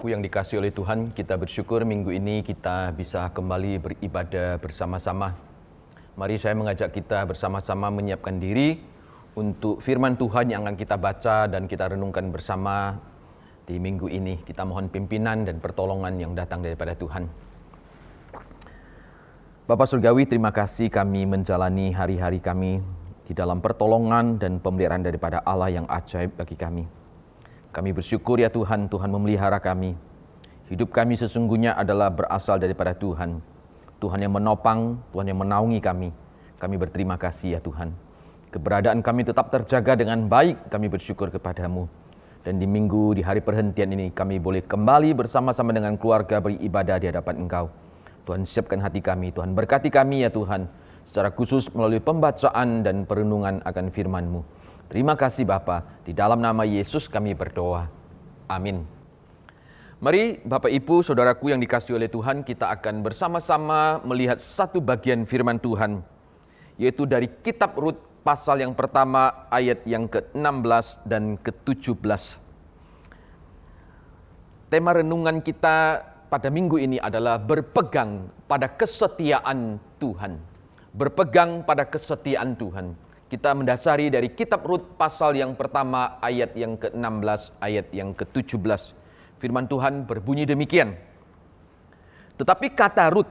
Saudaraku yang dikasih oleh Tuhan, kita bersyukur minggu ini kita bisa kembali beribadah bersama-sama. Mari saya mengajak kita bersama-sama menyiapkan diri untuk firman Tuhan yang akan kita baca dan kita renungkan bersama di minggu ini. Kita mohon pimpinan dan pertolongan yang datang daripada Tuhan. Bapak Surgawi, terima kasih kami menjalani hari-hari kami di dalam pertolongan dan pemeliharaan daripada Allah yang ajaib bagi kami. Kami bersyukur ya Tuhan, Tuhan memelihara kami. Hidup kami sesungguhnya adalah berasal daripada Tuhan. Tuhan yang menopang, Tuhan yang menaungi kami. Kami berterima kasih ya Tuhan. Keberadaan kami tetap terjaga dengan baik, kami bersyukur kepadamu. Dan di minggu, di hari perhentian ini kami boleh kembali bersama-sama dengan keluarga beribadah di hadapan Engkau. Tuhan siapkan hati kami, Tuhan berkati kami ya Tuhan. Secara khusus melalui pembacaan dan perenungan akan firman-Mu. Terima kasih Bapa. Di dalam nama Yesus kami berdoa. Amin. Mari Bapak Ibu, Saudaraku yang dikasih oleh Tuhan, kita akan bersama-sama melihat satu bagian firman Tuhan, yaitu dari kitab Rut pasal yang pertama ayat yang ke-16 dan ke-17. Tema renungan kita pada minggu ini adalah berpegang pada kesetiaan Tuhan. Berpegang pada kesetiaan Tuhan. Kita mendasari dari kitab Rut pasal yang pertama ayat yang ke-16 ayat yang ke-17. Firman Tuhan berbunyi demikian. Tetapi kata Rut,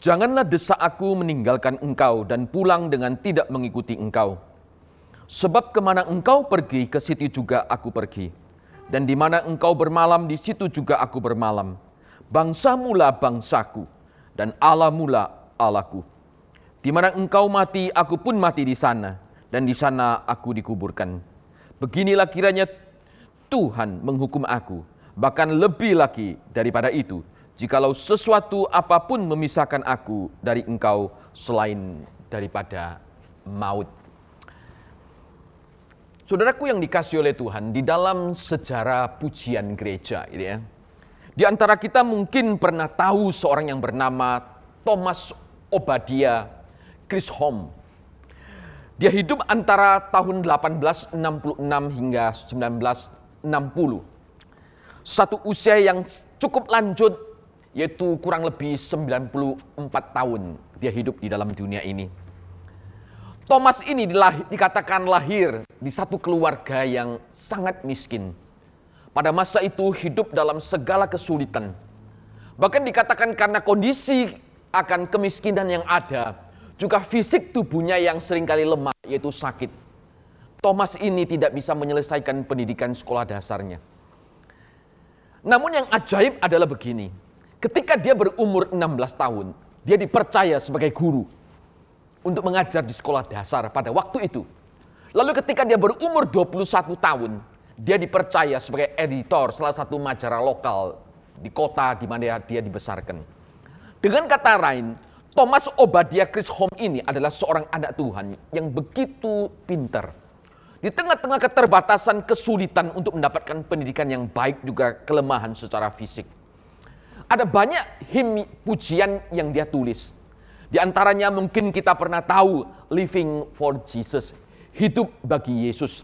Janganlah desak aku meninggalkan engkau dan pulang dengan tidak mengikuti engkau. Sebab ke mana engkau pergi, ke situ juga aku pergi. Dan di mana engkau bermalam, di situ juga aku bermalam. Bangsa mula bangsaku, dan Allah mula Allahku. Di mana engkau mati, aku pun mati di sana, dan di sana aku dikuburkan. Beginilah kiranya Tuhan menghukum aku, bahkan lebih lagi daripada itu, jikalau sesuatu apa pun memisahkan aku dari engkau selain daripada maut. Saudaraku yang dikasih oleh Tuhan, di dalam sejarah pujian gereja, gitu ya, di antara kita mungkin pernah tahu seorang yang bernama Thomas Obadia Chris Home. Dia hidup antara tahun 1866 hingga 1960. Satu usia yang cukup lanjut, yaitu kurang lebih 94 tahun dia hidup di dalam dunia ini. Thomas ini dilahir, dikatakan lahir di satu keluarga yang sangat miskin. Pada masa itu hidup dalam segala kesulitan. Bahkan dikatakan karena kondisi akan kemiskinan yang ada, juga fisik tubuhnya yang sering kali lemah, yaitu sakit. Thomas ini tidak bisa menyelesaikan pendidikan sekolah dasarnya. Namun yang ajaib adalah begini, ketika dia berumur 16 tahun, dia dipercaya sebagai guru untuk mengajar di sekolah dasar pada waktu itu. Lalu ketika dia berumur 21 tahun, dia dipercaya sebagai editor salah satu majalah lokal di kota di mana dia dibesarkan. Dengan kata lain, Thomas Obadiah Chris Home ini adalah seorang anak Tuhan yang begitu pintar. Di tengah-tengah keterbatasan kesulitan untuk mendapatkan pendidikan yang baik juga kelemahan secara fisik. Ada banyak him pujian yang dia tulis. Di antaranya mungkin kita pernah tahu Living for Jesus, hidup bagi Yesus.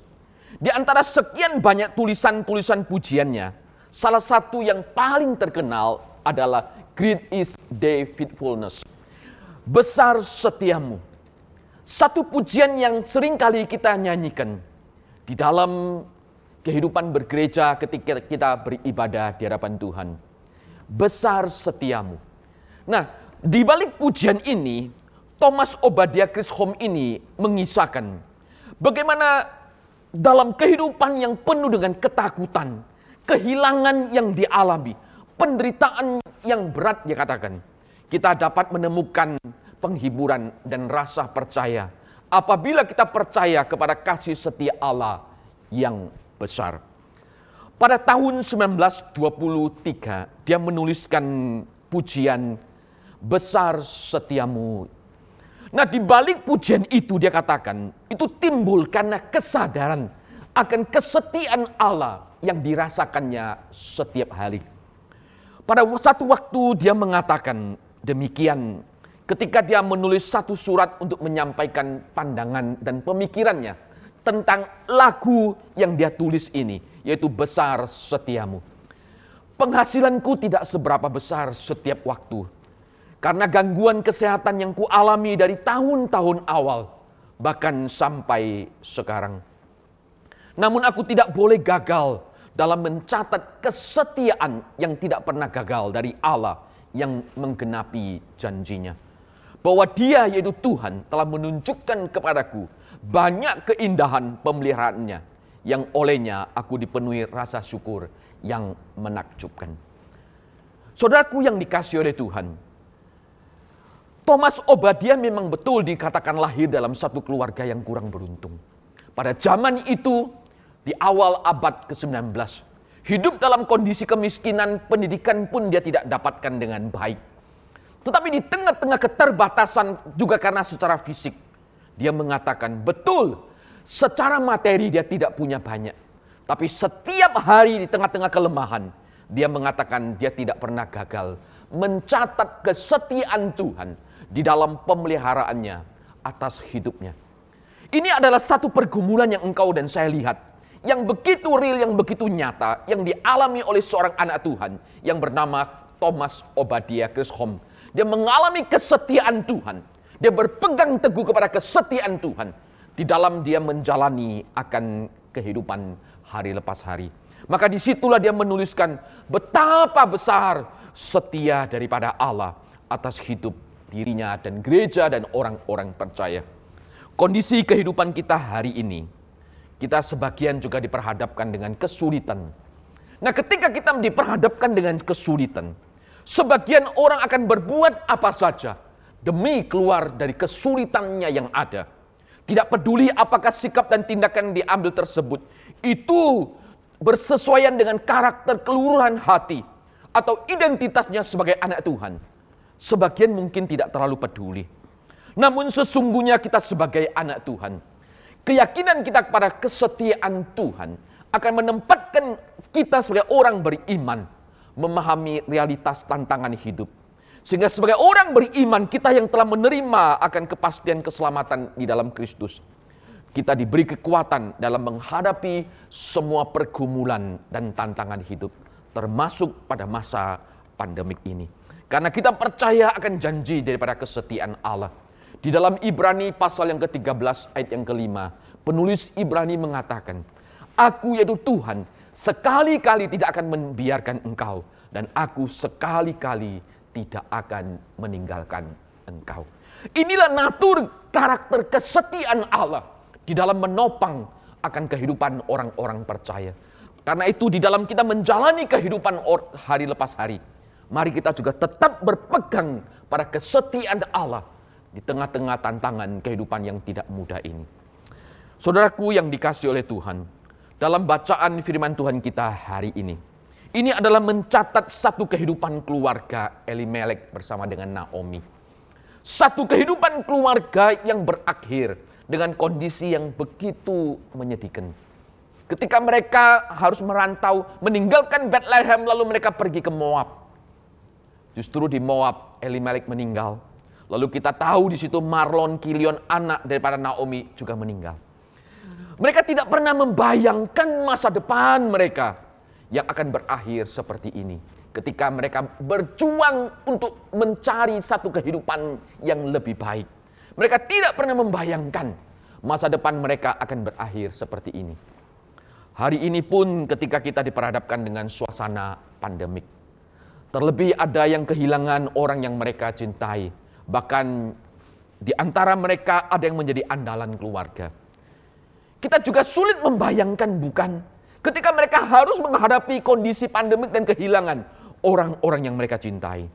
Di antara sekian banyak tulisan-tulisan pujiannya, salah satu yang paling terkenal adalah Great is Day Faithfulness besar setiamu. Satu pujian yang sering kali kita nyanyikan di dalam kehidupan bergereja ketika kita beribadah di hadapan Tuhan. Besar setiamu. Nah, di balik pujian ini, Thomas Obadiah Chris Home ini mengisahkan bagaimana dalam kehidupan yang penuh dengan ketakutan, kehilangan yang dialami, penderitaan yang berat dia katakan kita dapat menemukan penghiburan dan rasa percaya apabila kita percaya kepada kasih setia Allah yang besar. Pada tahun 1923 dia menuliskan pujian besar setiamu. Nah di balik pujian itu dia katakan itu timbul karena kesadaran akan kesetiaan Allah yang dirasakannya setiap hari. Pada satu waktu dia mengatakan Demikian ketika dia menulis satu surat untuk menyampaikan pandangan dan pemikirannya tentang lagu yang dia tulis ini, yaitu Besar Setiamu. Penghasilanku tidak seberapa besar setiap waktu. Karena gangguan kesehatan yang kualami dari tahun-tahun awal, bahkan sampai sekarang. Namun aku tidak boleh gagal dalam mencatat kesetiaan yang tidak pernah gagal dari Allah yang menggenapi janjinya. Bahwa dia yaitu Tuhan telah menunjukkan kepadaku banyak keindahan pemeliharaannya yang olehnya aku dipenuhi rasa syukur yang menakjubkan. Saudaraku yang dikasih oleh Tuhan, Thomas Obadiah memang betul dikatakan lahir dalam satu keluarga yang kurang beruntung. Pada zaman itu, di awal abad ke-19, hidup dalam kondisi kemiskinan, pendidikan pun dia tidak dapatkan dengan baik. Tetapi di tengah-tengah keterbatasan juga karena secara fisik, dia mengatakan, betul, secara materi dia tidak punya banyak. Tapi setiap hari di tengah-tengah kelemahan, dia mengatakan dia tidak pernah gagal mencatat kesetiaan Tuhan di dalam pemeliharaannya atas hidupnya. Ini adalah satu pergumulan yang engkau dan saya lihat. Yang begitu real, yang begitu nyata, yang dialami oleh seorang anak Tuhan yang bernama Thomas Obadiah Chisholm. Dia mengalami kesetiaan Tuhan. Dia berpegang teguh kepada kesetiaan Tuhan. Di dalam dia menjalani akan kehidupan hari lepas hari. Maka di situlah dia menuliskan betapa besar setia daripada Allah atas hidup dirinya dan gereja dan orang-orang percaya. Kondisi kehidupan kita hari ini, kita sebagian juga diperhadapkan dengan kesulitan. Nah ketika kita diperhadapkan dengan kesulitan, sebagian orang akan berbuat apa saja demi keluar dari kesulitannya yang ada. Tidak peduli apakah sikap dan tindakan yang diambil tersebut itu bersesuaian dengan karakter keluruhan hati atau identitasnya sebagai anak Tuhan. Sebagian mungkin tidak terlalu peduli. Namun sesungguhnya kita sebagai anak Tuhan, keyakinan kita kepada kesetiaan Tuhan akan menempatkan kita sebagai orang beriman memahami realitas tantangan hidup. Sehingga sebagai orang beriman kita yang telah menerima akan kepastian keselamatan di dalam Kristus kita diberi kekuatan dalam menghadapi semua pergumulan dan tantangan hidup, termasuk pada masa pandemik ini. Karena kita percaya akan janji daripada kesetiaan Allah. Di dalam Ibrani pasal yang ke-13 ayat yang kelima, penulis Ibrani mengatakan, Aku yaitu Tuhan sekali-kali tidak akan membiarkan engkau dan aku sekali-kali tidak akan meninggalkan engkau. Inilah natur karakter kesetiaan Allah di dalam menopang akan kehidupan orang-orang percaya. Karena itu di dalam kita menjalani kehidupan hari lepas hari, mari kita juga tetap berpegang pada kesetiaan Allah di tengah-tengah tantangan kehidupan yang tidak mudah ini. Saudaraku yang dikasih oleh Tuhan, dalam bacaan firman Tuhan kita hari ini, ini adalah mencatat satu kehidupan keluarga Elimelek bersama dengan Naomi. Satu kehidupan keluarga yang berakhir dengan kondisi yang begitu menyedihkan. Ketika mereka harus merantau, meninggalkan Bethlehem lalu mereka pergi ke Moab. Justru di Moab Elimelek meninggal. Lalu kita tahu di situ Marlon Kilion anak daripada Naomi juga meninggal. Mereka tidak pernah membayangkan masa depan mereka yang akan berakhir seperti ini. Ketika mereka berjuang untuk mencari satu kehidupan yang lebih baik. Mereka tidak pernah membayangkan masa depan mereka akan berakhir seperti ini. Hari ini pun ketika kita diperhadapkan dengan suasana pandemik. Terlebih ada yang kehilangan orang yang mereka cintai. Bahkan di antara mereka ada yang menjadi andalan keluarga. Kita juga sulit membayangkan bukan ketika mereka harus menghadapi kondisi pandemik dan kehilangan orang-orang yang mereka cintai.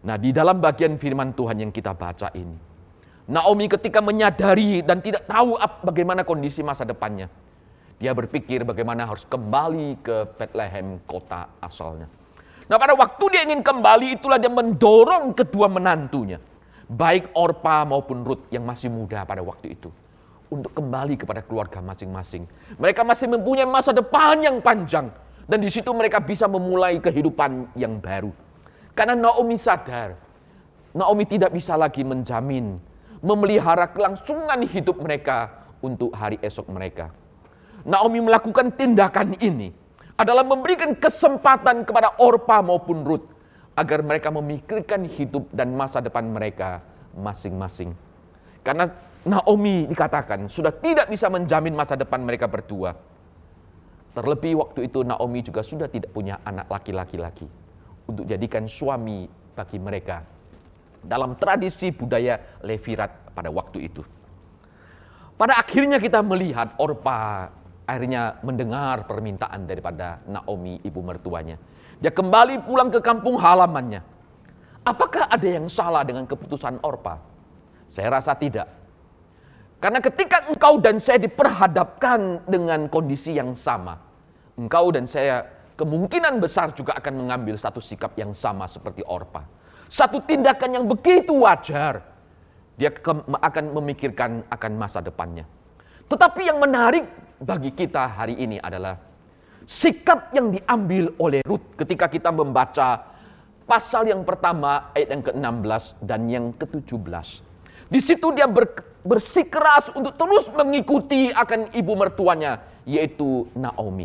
Nah, di dalam bagian firman Tuhan yang kita baca ini, Naomi ketika menyadari dan tidak tahu bagaimana kondisi masa depannya. Dia berpikir bagaimana harus kembali ke Bethlehem kota asalnya. Nah pada waktu dia ingin kembali itulah dia mendorong kedua menantunya. Baik Orpa maupun Ruth yang masih muda pada waktu itu. Untuk kembali kepada keluarga masing-masing. Mereka masih mempunyai masa depan yang panjang. Dan di situ mereka bisa memulai kehidupan yang baru. Karena Naomi sadar, Naomi tidak bisa lagi menjamin memelihara kelangsungan hidup mereka untuk hari esok mereka. Naomi melakukan tindakan ini adalah memberikan kesempatan kepada Orpa maupun Ruth agar mereka memikirkan hidup dan masa depan mereka masing-masing. Karena Naomi dikatakan sudah tidak bisa menjamin masa depan mereka berdua. Terlebih waktu itu Naomi juga sudah tidak punya anak laki-laki lagi untuk jadikan suami bagi mereka dalam tradisi budaya Levirat pada waktu itu. Pada akhirnya kita melihat Orpa akhirnya mendengar permintaan daripada Naomi ibu mertuanya. Dia kembali pulang ke kampung halamannya. Apakah ada yang salah dengan keputusan Orpa? Saya rasa tidak. Karena ketika engkau dan saya diperhadapkan dengan kondisi yang sama, engkau dan saya kemungkinan besar juga akan mengambil satu sikap yang sama seperti Orpa. Satu tindakan yang begitu wajar. Dia akan memikirkan akan masa depannya. Tetapi yang menarik bagi kita hari ini adalah sikap yang diambil oleh Ruth ketika kita membaca pasal yang pertama ayat yang ke-16 dan yang ke-17. Di situ dia ber, bersikeras untuk terus mengikuti akan ibu mertuanya yaitu Naomi.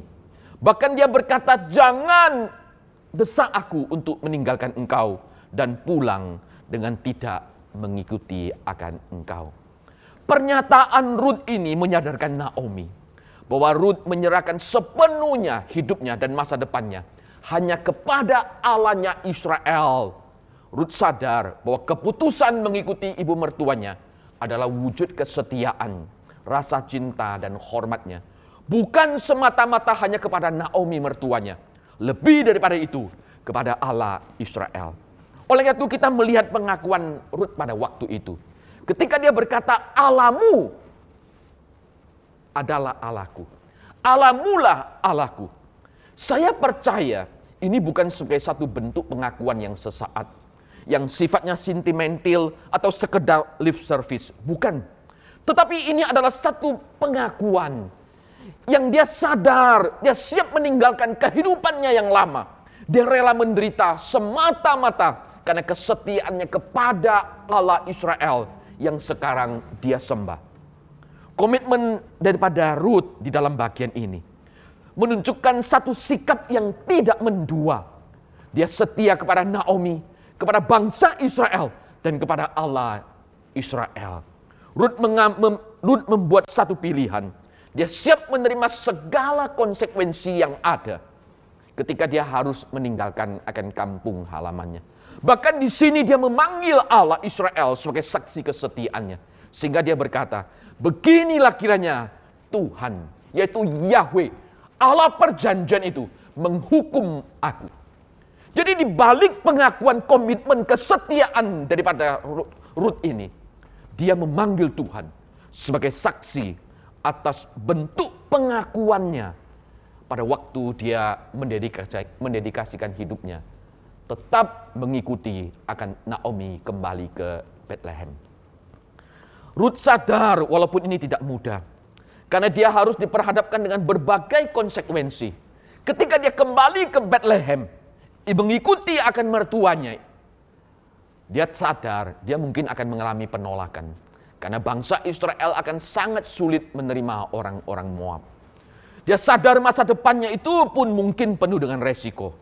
Bahkan dia berkata, "Jangan desak aku untuk meninggalkan engkau dan pulang dengan tidak mengikuti akan engkau." Pernyataan Ruth ini menyadarkan Naomi bahwa Ruth menyerahkan sepenuhnya hidupnya dan masa depannya hanya kepada Allahnya Israel. Ruth sadar bahwa keputusan mengikuti ibu mertuanya adalah wujud kesetiaan, rasa cinta dan hormatnya. Bukan semata-mata hanya kepada Naomi mertuanya. Lebih daripada itu, kepada Allah Israel. Oleh itu kita melihat pengakuan Ruth pada waktu itu. Ketika dia berkata, Alamu adalah Allahku. Alamulah Allahku. Saya percaya ini bukan sebagai satu bentuk pengakuan yang sesaat. Yang sifatnya sentimental atau sekedar lip service. Bukan. Tetapi ini adalah satu pengakuan. Yang dia sadar, dia siap meninggalkan kehidupannya yang lama. Dia rela menderita semata-mata karena kesetiaannya kepada Allah Israel yang sekarang dia sembah. Komitmen daripada Ruth di dalam bagian ini menunjukkan satu sikap yang tidak mendua. Dia setia kepada Naomi, kepada bangsa Israel, dan kepada Allah Israel. Ruth, mem membuat satu pilihan. Dia siap menerima segala konsekuensi yang ada ketika dia harus meninggalkan akan kampung halamannya. Bahkan di sini dia memanggil Allah Israel sebagai saksi kesetiaannya. Sehingga dia berkata, Beginilah kiranya Tuhan, yaitu Yahweh, Allah perjanjian itu menghukum aku. Jadi di balik pengakuan komitmen kesetiaan daripada Ruth ini, dia memanggil Tuhan sebagai saksi atas bentuk pengakuannya pada waktu dia mendedikasikan hidupnya tetap mengikuti akan Naomi kembali ke Bethlehem. Ruth sadar walaupun ini tidak mudah. Karena dia harus diperhadapkan dengan berbagai konsekuensi. Ketika dia kembali ke Bethlehem, mengikuti akan mertuanya, dia sadar dia mungkin akan mengalami penolakan. Karena bangsa Israel akan sangat sulit menerima orang-orang Moab. Dia sadar masa depannya itu pun mungkin penuh dengan resiko.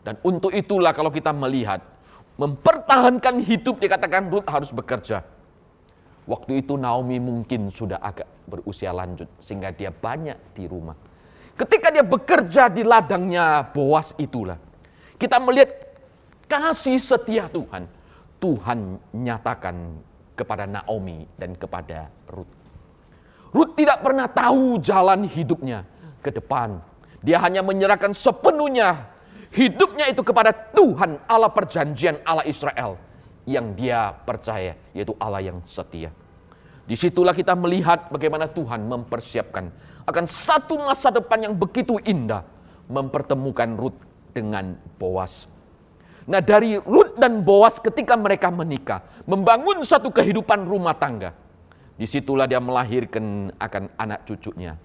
Dan untuk itulah kalau kita melihat, mempertahankan hidup dikatakan Ruth harus bekerja Waktu itu Naomi mungkin sudah agak berusia lanjut sehingga dia banyak di rumah. Ketika dia bekerja di ladangnya Boas itulah. Kita melihat kasih setia Tuhan. Tuhan nyatakan kepada Naomi dan kepada Ruth. Ruth tidak pernah tahu jalan hidupnya ke depan. Dia hanya menyerahkan sepenuhnya hidupnya itu kepada Tuhan Allah perjanjian Allah Israel yang dia percaya, yaitu Allah yang setia. Di situlah kita melihat bagaimana Tuhan mempersiapkan akan satu masa depan yang begitu indah, mempertemukan Ruth dengan Boas. Nah dari Ruth dan Boas ketika mereka menikah, membangun satu kehidupan rumah tangga. Di situlah dia melahirkan akan anak cucunya.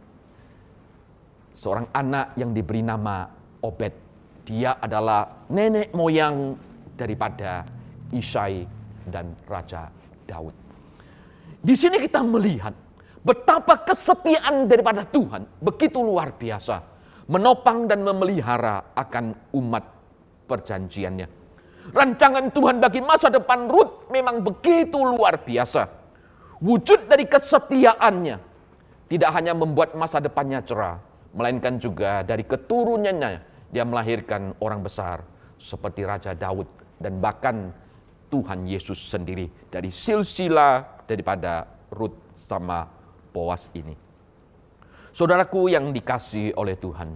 Seorang anak yang diberi nama Obed. Dia adalah nenek moyang daripada Isai dan Raja Daud. Di sini kita melihat betapa kesetiaan daripada Tuhan begitu luar biasa. menopang dan memelihara akan umat perjanjiannya. Rancangan Tuhan bagi masa depan Ruth memang begitu luar biasa. Wujud dari kesetiaannya tidak hanya membuat masa depannya cerah, melainkan juga dari keturunannya dia melahirkan orang besar seperti Raja Daud dan bahkan Tuhan Yesus sendiri dari silsilah daripada Ruth sama Boas ini. Saudaraku yang dikasih oleh Tuhan,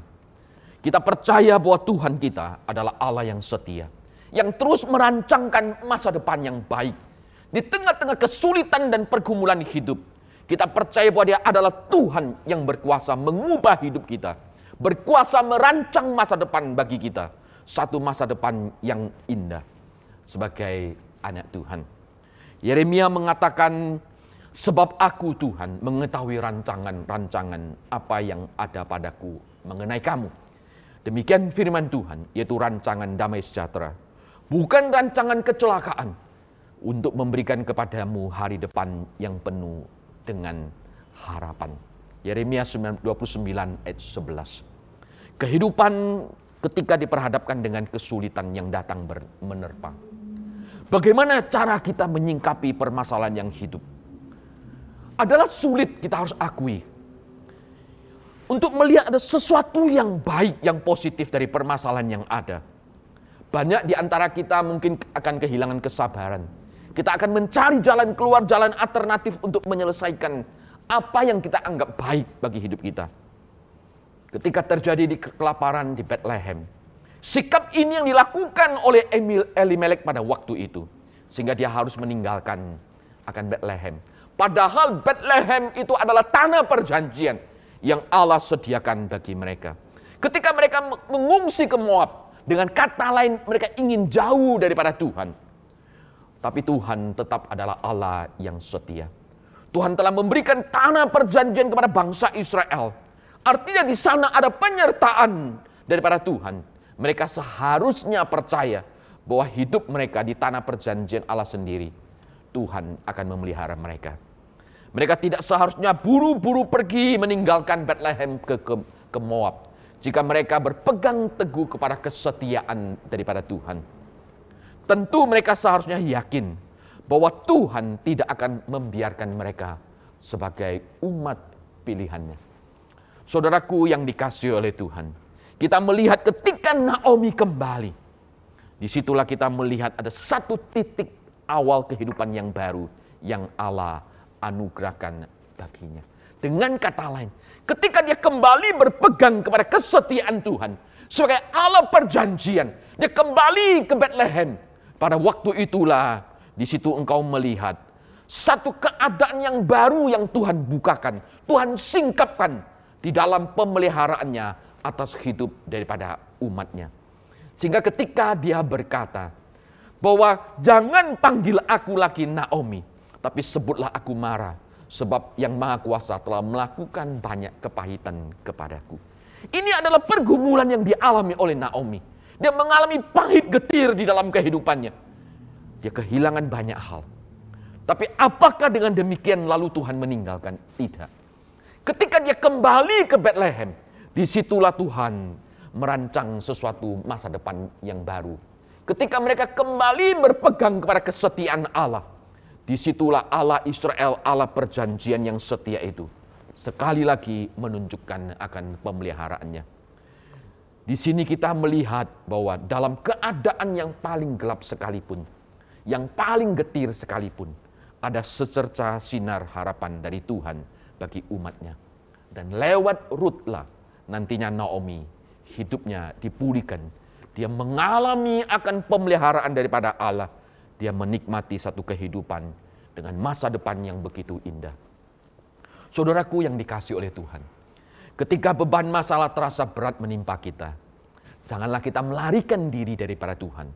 kita percaya bahwa Tuhan kita adalah Allah yang setia yang terus merancangkan masa depan yang baik. Di tengah-tengah kesulitan dan pergumulan hidup, kita percaya bahwa Dia adalah Tuhan yang berkuasa mengubah hidup kita, berkuasa merancang masa depan bagi kita, satu masa depan yang indah sebagai anak Tuhan. Yeremia mengatakan, "Sebab aku Tuhan mengetahui rancangan-rancangan apa yang ada padaku mengenai kamu." Demikian firman Tuhan, yaitu rancangan damai sejahtera bukan rancangan kecelakaan untuk memberikan kepadamu hari depan yang penuh dengan harapan. Yeremia 29 ayat 11. Kehidupan ketika diperhadapkan dengan kesulitan yang datang menerpa. Bagaimana cara kita menyingkapi permasalahan yang hidup? Adalah sulit kita harus akui. Untuk melihat ada sesuatu yang baik, yang positif dari permasalahan yang ada banyak di antara kita mungkin akan kehilangan kesabaran. Kita akan mencari jalan keluar, jalan alternatif untuk menyelesaikan apa yang kita anggap baik bagi hidup kita. Ketika terjadi di kelaparan di Bethlehem, sikap ini yang dilakukan oleh Emil Elimelek pada waktu itu, sehingga dia harus meninggalkan akan Bethlehem. Padahal Bethlehem itu adalah tanah perjanjian yang Allah sediakan bagi mereka. Ketika mereka mengungsi ke Moab, dengan kata lain, mereka ingin jauh daripada Tuhan. Tapi Tuhan tetap adalah Allah yang setia. Tuhan telah memberikan tanah perjanjian kepada bangsa Israel. Artinya di sana ada penyertaan daripada Tuhan. Mereka seharusnya percaya bahwa hidup mereka di tanah perjanjian Allah sendiri. Tuhan akan memelihara mereka. Mereka tidak seharusnya buru-buru pergi meninggalkan Bethlehem ke, ke, ke Moab jika mereka berpegang teguh kepada kesetiaan daripada Tuhan. Tentu mereka seharusnya yakin bahwa Tuhan tidak akan membiarkan mereka sebagai umat pilihannya. Saudaraku yang dikasih oleh Tuhan, kita melihat ketika Naomi kembali, di situlah kita melihat ada satu titik awal kehidupan yang baru yang Allah anugerahkan baginya. Dengan kata lain, ketika dia kembali berpegang kepada kesetiaan Tuhan sebagai Allah perjanjian, dia kembali ke Bethlehem. Pada waktu itulah di situ engkau melihat satu keadaan yang baru yang Tuhan bukakan, Tuhan singkapkan di dalam pemeliharaannya atas hidup daripada umatnya. Sehingga ketika dia berkata bahwa jangan panggil aku lagi Naomi, tapi sebutlah aku Mara sebab yang maha kuasa telah melakukan banyak kepahitan kepadaku. Ini adalah pergumulan yang dialami oleh Naomi. Dia mengalami pahit getir di dalam kehidupannya. Dia kehilangan banyak hal. Tapi apakah dengan demikian lalu Tuhan meninggalkan? Tidak. Ketika dia kembali ke Bethlehem, di situlah Tuhan merancang sesuatu masa depan yang baru. Ketika mereka kembali berpegang kepada kesetiaan Allah, Di situlah Allah Israel, Allah perjanjian yang setia itu. Sekali lagi menunjukkan akan pemeliharaannya. Di sini kita melihat bahwa dalam keadaan yang paling gelap sekalipun, yang paling getir sekalipun, ada secerca sinar harapan dari Tuhan bagi umatnya. Dan lewat Rutlah nantinya Naomi hidupnya dipulihkan. Dia mengalami akan pemeliharaan daripada Allah dia menikmati satu kehidupan dengan masa depan yang begitu indah. Saudaraku yang dikasih oleh Tuhan, ketika beban masalah terasa berat menimpa kita, janganlah kita melarikan diri daripada Tuhan.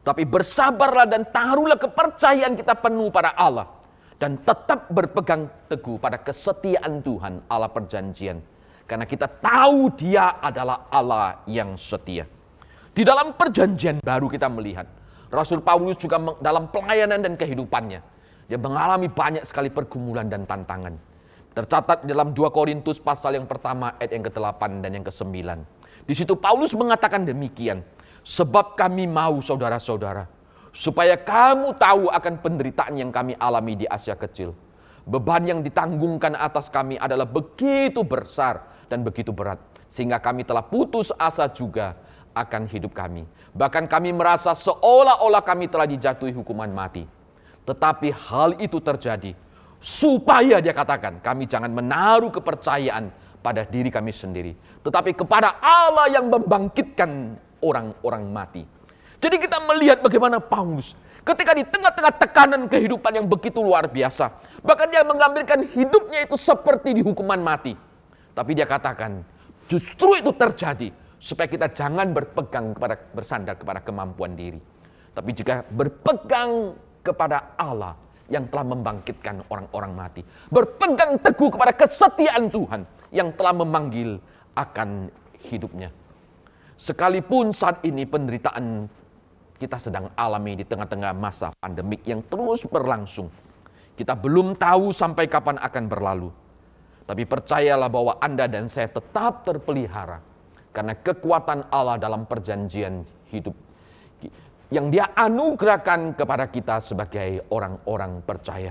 Tapi bersabarlah dan taruhlah kepercayaan kita penuh pada Allah. Dan tetap berpegang teguh pada kesetiaan Tuhan, Allah perjanjian. Karena kita tahu dia adalah Allah yang setia. Di dalam perjanjian baru kita melihat Rasul Paulus juga dalam pelayanan dan kehidupannya, dia mengalami banyak sekali pergumulan dan tantangan. Tercatat dalam 2 Korintus pasal yang pertama ayat yang ke-8 dan yang ke-9. Di situ Paulus mengatakan demikian. Sebab kami mau saudara-saudara, supaya kamu tahu akan penderitaan yang kami alami di Asia Kecil. Beban yang ditanggungkan atas kami adalah begitu besar dan begitu berat. Sehingga kami telah putus asa juga akan hidup kami. Bahkan kami merasa seolah-olah kami telah dijatuhi hukuman mati. Tetapi hal itu terjadi supaya dia katakan kami jangan menaruh kepercayaan pada diri kami sendiri, tetapi kepada Allah yang membangkitkan orang-orang mati. Jadi kita melihat bagaimana Paulus ketika di tengah-tengah tekanan kehidupan yang begitu luar biasa, bahkan dia mengambilkan hidupnya itu seperti di hukuman mati. Tapi dia katakan, justru itu terjadi supaya kita jangan berpegang kepada bersandar kepada kemampuan diri. Tapi juga berpegang kepada Allah yang telah membangkitkan orang-orang mati. Berpegang teguh kepada kesetiaan Tuhan yang telah memanggil akan hidupnya. Sekalipun saat ini penderitaan kita sedang alami di tengah-tengah masa pandemik yang terus berlangsung. Kita belum tahu sampai kapan akan berlalu. Tapi percayalah bahwa Anda dan saya tetap terpelihara. Karena kekuatan Allah dalam perjanjian hidup yang dia anugerahkan kepada kita sebagai orang-orang percaya.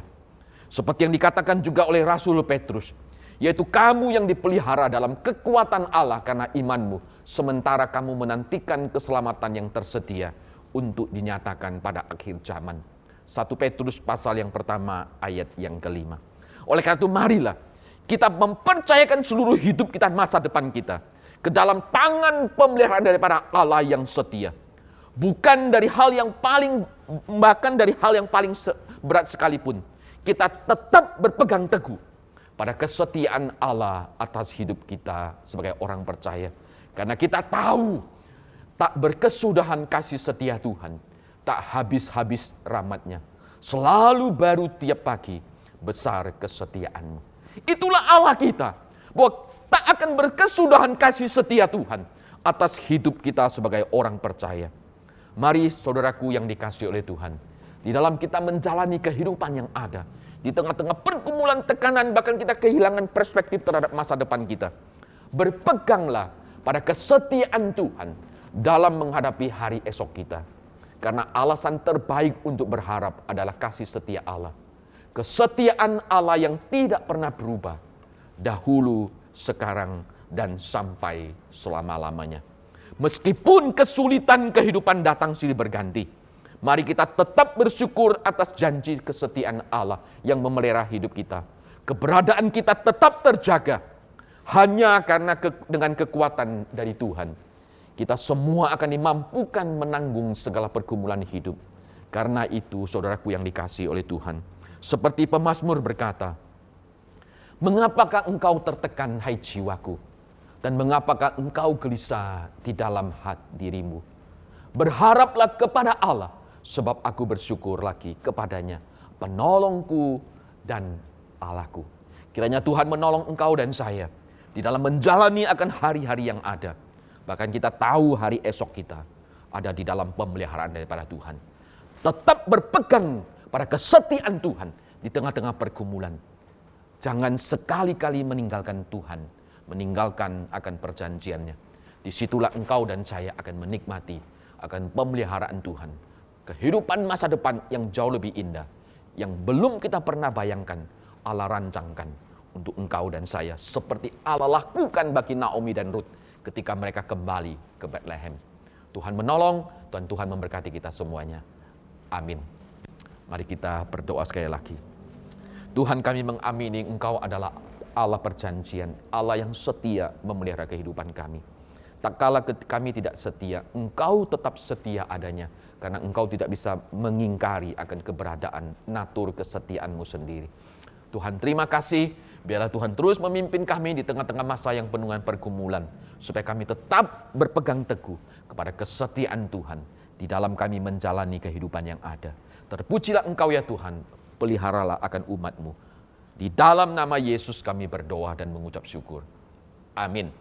Seperti yang dikatakan juga oleh Rasul Petrus, yaitu kamu yang dipelihara dalam kekuatan Allah karena imanmu, sementara kamu menantikan keselamatan yang tersedia untuk dinyatakan pada akhir zaman. 1 Petrus pasal yang pertama ayat yang kelima. Oleh karena itu marilah kita mempercayakan seluruh hidup kita masa depan kita ke dalam tangan pemeliharaan daripada Allah yang setia. Bukan dari hal yang paling bahkan dari hal yang paling berat sekalipun. Kita tetap berpegang teguh pada kesetiaan Allah atas hidup kita sebagai orang percaya. Karena kita tahu tak berkesudahan kasih setia Tuhan tak habis-habis rahmatnya. Selalu baru tiap pagi besar kesetiaanmu itulah Allah kita bahwa tak akan berkesudahan kasih setia Tuhan atas hidup kita sebagai orang percaya Mari saudaraku yang dikasih oleh Tuhan. Di dalam kita menjalani kehidupan yang ada. Di tengah-tengah pergumulan tekanan bahkan kita kehilangan perspektif terhadap masa depan kita. Berpeganglah pada kesetiaan Tuhan dalam menghadapi hari esok kita. Karena alasan terbaik untuk berharap adalah kasih setia Allah. Kesetiaan Allah yang tidak pernah berubah. Dahulu, sekarang, dan sampai selama-lamanya. Meskipun kesulitan kehidupan datang silih berganti. Mari kita tetap bersyukur atas janji kesetiaan Allah yang memelihara hidup kita. Keberadaan kita tetap terjaga hanya karena ke, dengan kekuatan dari Tuhan. Kita semua akan dimampukan menanggung segala pergumulan hidup. Karena itu saudaraku yang dikasih oleh Tuhan. Seperti pemazmur berkata, Mengapakah engkau tertekan hai jiwaku? Dan mengapakah engkau gelisah di dalam hati dirimu? Berharaplah kepada Allah, sebab aku bersyukur lagi kepadanya, penolongku dan Allahku. Kiranya Tuhan menolong engkau dan saya di dalam menjalani akan hari-hari yang ada. Bahkan kita tahu hari esok kita ada di dalam pemeliharaan daripada Tuhan. Tetap berpegang pada kesetiaan Tuhan di tengah-tengah pergumulan. Jangan sekali-kali meninggalkan Tuhan meninggalkan akan perjanjiannya. Di situlah engkau dan saya akan menikmati akan pemeliharaan Tuhan. Kehidupan masa depan yang jauh lebih indah. Yang belum kita pernah bayangkan Allah rancangkan untuk engkau dan saya. Seperti Allah lakukan bagi Naomi dan Ruth ketika mereka kembali ke Bethlehem. Tuhan menolong dan Tuhan memberkati kita semuanya. Amin. Mari kita berdoa sekali lagi. Tuhan kami mengamini Engkau adalah Allah perjanjian, Allah yang setia memelihara kehidupan kami. Tak kala kami tidak setia, engkau tetap setia adanya. Karena engkau tidak bisa mengingkari akan keberadaan natur kesetiaanmu sendiri. Tuhan terima kasih, biarlah Tuhan terus memimpin kami di tengah-tengah masa yang penuh dengan pergumulan. Supaya kami tetap berpegang teguh kepada kesetiaan Tuhan. Di dalam kami menjalani kehidupan yang ada. Terpujilah engkau ya Tuhan, peliharalah akan umatmu di dalam nama Yesus kami berdoa dan mengucap syukur. Amin.